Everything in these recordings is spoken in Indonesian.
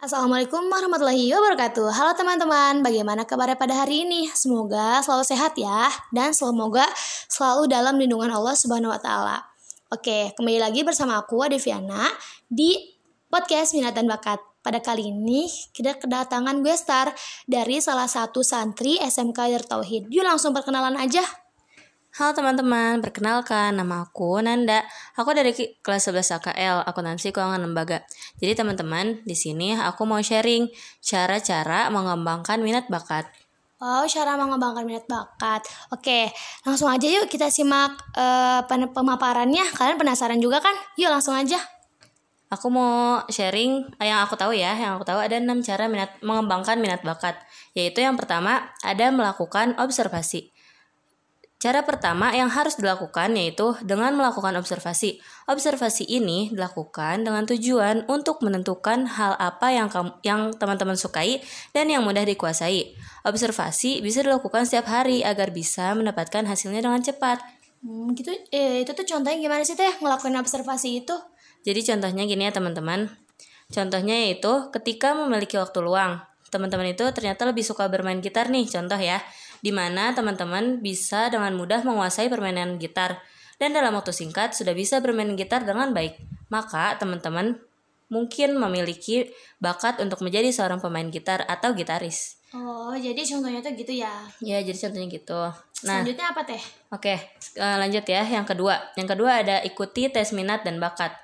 Assalamualaikum warahmatullahi wabarakatuh. Halo teman-teman, bagaimana kabarnya pada hari ini? Semoga selalu sehat ya dan semoga selalu dalam lindungan Allah Subhanahu wa taala. Oke, kembali lagi bersama aku Adeviana di podcast Minat dan Bakat. Pada kali ini kita kedatangan gue star dari salah satu santri SMK Tauhid. Yuk langsung perkenalan aja. Halo teman-teman, perkenalkan nama aku Nanda. Aku dari kelas 11 AKL, akuntansi keuangan lembaga. Jadi teman-teman, di sini aku mau sharing cara-cara mengembangkan minat bakat. Oh, cara mengembangkan minat bakat. Oke, langsung aja yuk kita simak uh, pemaparannya. Kalian penasaran juga kan? Yuk langsung aja. Aku mau sharing yang aku tahu ya, yang aku tahu ada enam cara minat mengembangkan minat bakat. Yaitu yang pertama ada melakukan observasi. Cara pertama yang harus dilakukan yaitu dengan melakukan observasi. Observasi ini dilakukan dengan tujuan untuk menentukan hal apa yang kamu, yang teman-teman sukai dan yang mudah dikuasai. Observasi bisa dilakukan setiap hari agar bisa mendapatkan hasilnya dengan cepat. Hmm, gitu. Eh, itu tuh contohnya gimana sih teh ngelakuin observasi itu? Jadi contohnya gini ya teman-teman. Contohnya yaitu ketika memiliki waktu luang. Teman-teman itu ternyata lebih suka bermain gitar nih, contoh ya di mana teman-teman bisa dengan mudah menguasai permainan gitar dan dalam waktu singkat sudah bisa bermain gitar dengan baik. Maka teman-teman mungkin memiliki bakat untuk menjadi seorang pemain gitar atau gitaris. Oh, jadi contohnya tuh gitu ya? Ya, jadi contohnya gitu. Nah, selanjutnya apa teh? Oke, eh, lanjut ya. Yang kedua, yang kedua ada ikuti tes minat dan bakat.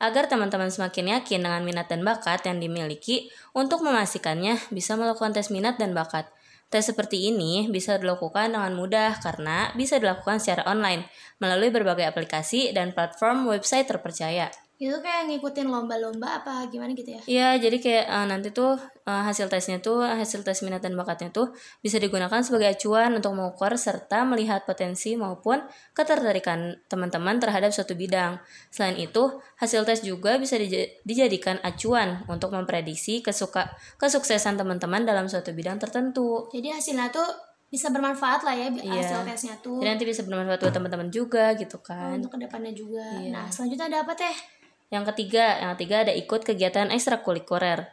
Agar teman-teman semakin yakin dengan minat dan bakat yang dimiliki, untuk memastikannya bisa melakukan tes minat dan bakat. Tes seperti ini bisa dilakukan dengan mudah karena bisa dilakukan secara online melalui berbagai aplikasi dan platform website terpercaya itu kayak ngikutin lomba-lomba apa gimana gitu ya? Iya, jadi kayak uh, nanti tuh uh, hasil tesnya tuh hasil tes minat dan bakatnya tuh bisa digunakan sebagai acuan untuk mengukur serta melihat potensi maupun ketertarikan teman-teman terhadap suatu bidang. Selain itu, hasil tes juga bisa dijadikan acuan untuk memprediksi kesuka kesuksesan teman-teman dalam suatu bidang tertentu. Jadi hasilnya tuh bisa bermanfaat lah ya iya. hasil tesnya tuh. Jadi nanti bisa bermanfaat buat teman-teman juga gitu kan. Oh, untuk ke depannya juga. Iya. Nah selanjutnya ada apa teh? Yang ketiga, yang ketiga ada ikut kegiatan ekstrakurikuler.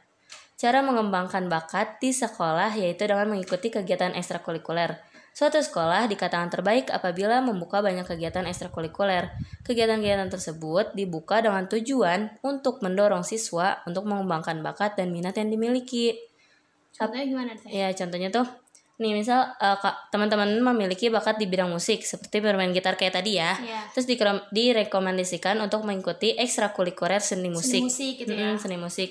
Cara mengembangkan bakat di sekolah yaitu dengan mengikuti kegiatan ekstrakurikuler. Suatu sekolah dikatakan terbaik apabila membuka banyak kegiatan ekstrakurikuler. Kegiatan-kegiatan tersebut dibuka dengan tujuan untuk mendorong siswa untuk mengembangkan bakat dan minat yang dimiliki. Contohnya gimana? Ya, contohnya tuh nih misal uh, teman-teman memiliki bakat di bidang musik seperti bermain gitar kayak tadi ya. Yeah. terus direkomendasikan untuk mengikuti ekstrakurikuler seni musik seni musik. gitu ya. seni musik.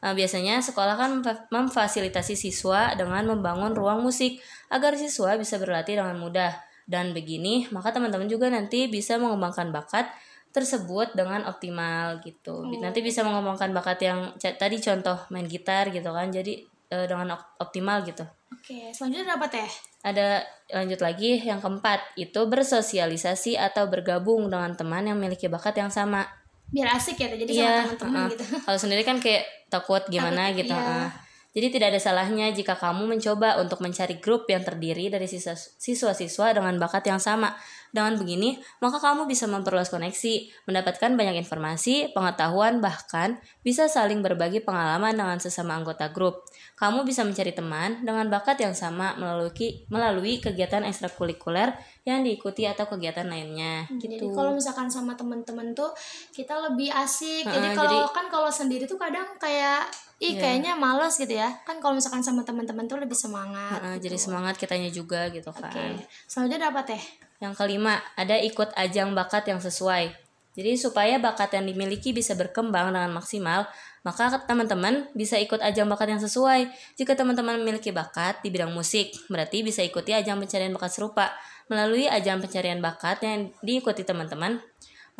Uh, biasanya sekolah kan memfasilitasi siswa dengan membangun ruang musik agar siswa bisa berlatih dengan mudah. Dan begini maka teman-teman juga nanti bisa mengembangkan bakat tersebut dengan optimal gitu. Oh. nanti bisa mengembangkan bakat yang tadi contoh main gitar gitu kan. Jadi uh, dengan optimal gitu Oke, selanjutnya apa teh? Ada lanjut lagi yang keempat, itu bersosialisasi atau bergabung dengan teman yang memiliki bakat yang sama. Biar asik ya, jadi yeah, sama teman-teman uh, gitu. Kalau sendiri kan kayak takut gimana takut, gitu. Iya. Uh. Jadi tidak ada salahnya jika kamu mencoba untuk mencari grup yang terdiri dari siswa-siswa dengan bakat yang sama. Dengan begini, maka kamu bisa memperluas koneksi, mendapatkan banyak informasi, pengetahuan, bahkan bisa saling berbagi pengalaman dengan sesama anggota grup. Kamu bisa mencari teman dengan bakat yang sama melalui melalui kegiatan ekstrakurikuler yang diikuti atau kegiatan lainnya. Hmm, gitu. Jadi kalau misalkan sama teman-teman tuh kita lebih asik. Uh, jadi kalau kan kalau sendiri tuh kadang kayak ih yeah. kayaknya males gitu ya kan kalau misalkan sama teman-teman tuh lebih semangat uh, gitu. jadi semangat kitanya juga gitu kan okay. selanjutnya apa teh yang kelima ada ikut ajang bakat yang sesuai jadi supaya bakat yang dimiliki bisa berkembang dengan maksimal maka teman-teman bisa ikut ajang bakat yang sesuai jika teman-teman memiliki bakat di bidang musik berarti bisa ikuti ajang pencarian bakat serupa melalui ajang pencarian bakat yang diikuti teman-teman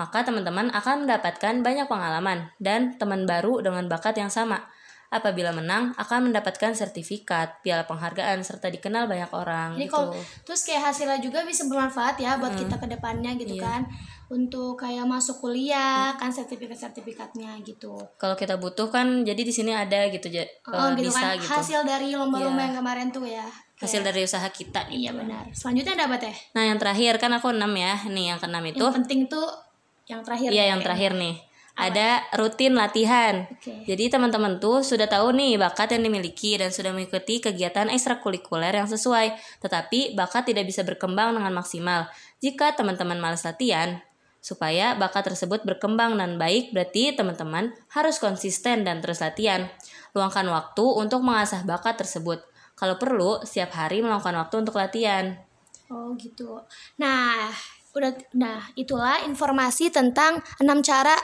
maka teman-teman akan mendapatkan banyak pengalaman dan teman baru dengan bakat yang sama apabila menang akan mendapatkan sertifikat, piala penghargaan serta dikenal banyak orang. Jadi gitu. kalau terus kayak hasilnya juga bisa bermanfaat ya buat hmm. kita ke depannya gitu iya. kan. Untuk kayak masuk kuliah hmm. kan sertifikat-sertifikatnya gitu. Kalau kita butuh kan jadi di sini ada gitu ya oh, gitu bisa kan. gitu. Hasil dari lomba-lomba yeah. yang kemarin tuh ya. Hasil dari usaha kita gitu. Iya benar. Selanjutnya ada apa teh? Nah, yang terakhir kan aku enam ya. Nih yang keenam itu. Yang penting tuh yang terakhir. Iya, yang terakhir nih ada rutin latihan. Oke. Jadi teman-teman tuh sudah tahu nih bakat yang dimiliki dan sudah mengikuti kegiatan ekstrakurikuler yang sesuai. Tetapi bakat tidak bisa berkembang dengan maksimal jika teman-teman malas latihan. Supaya bakat tersebut berkembang dan baik berarti teman-teman harus konsisten dan terus latihan. Luangkan waktu untuk mengasah bakat tersebut. Kalau perlu, setiap hari meluangkan waktu untuk latihan. Oh gitu. Nah, udah nah itulah informasi tentang enam cara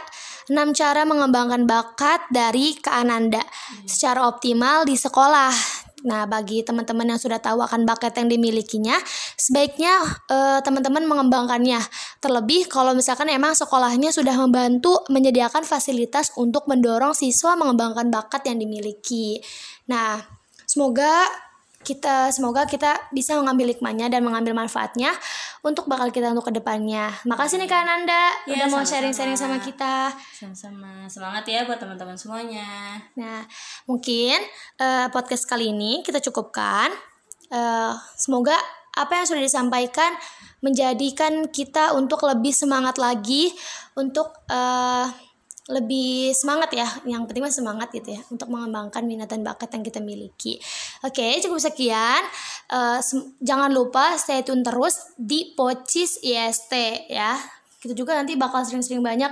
enam cara mengembangkan bakat dari Kak Ananda secara optimal di sekolah. Nah, bagi teman-teman yang sudah tahu akan bakat yang dimilikinya, sebaiknya eh, teman-teman mengembangkannya. Terlebih kalau misalkan emang sekolahnya sudah membantu menyediakan fasilitas untuk mendorong siswa mengembangkan bakat yang dimiliki. Nah, semoga kita semoga kita bisa mengambil hikmahnya dan mengambil manfaatnya untuk bakal kita untuk ke depannya. Makasih nih Kak Ananda Ya, udah mau sama-sama. sharing-sharing sama kita. Sama-sama. Semangat ya buat teman-teman semuanya. Nah, mungkin eh, podcast kali ini kita cukupkan. Eh, semoga apa yang sudah disampaikan menjadikan kita untuk lebih semangat lagi untuk eh, lebih semangat ya. Yang penting mah semangat gitu ya untuk mengembangkan minat dan bakat yang kita miliki. Oke, cukup sekian. Eh, sem- jangan lupa stay tune terus di Pocis IST ya. Kita juga nanti bakal sering-sering banyak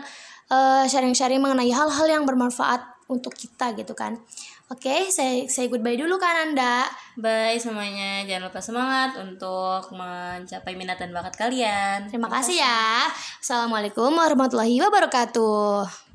eh, sharing-sharing mengenai hal-hal yang bermanfaat untuk kita gitu kan. Oke, saya saya goodbye dulu kan Anda. Bye semuanya. Jangan lupa semangat untuk mencapai minat dan bakat kalian. Terima kasih ya. Assalamualaikum warahmatullahi wabarakatuh.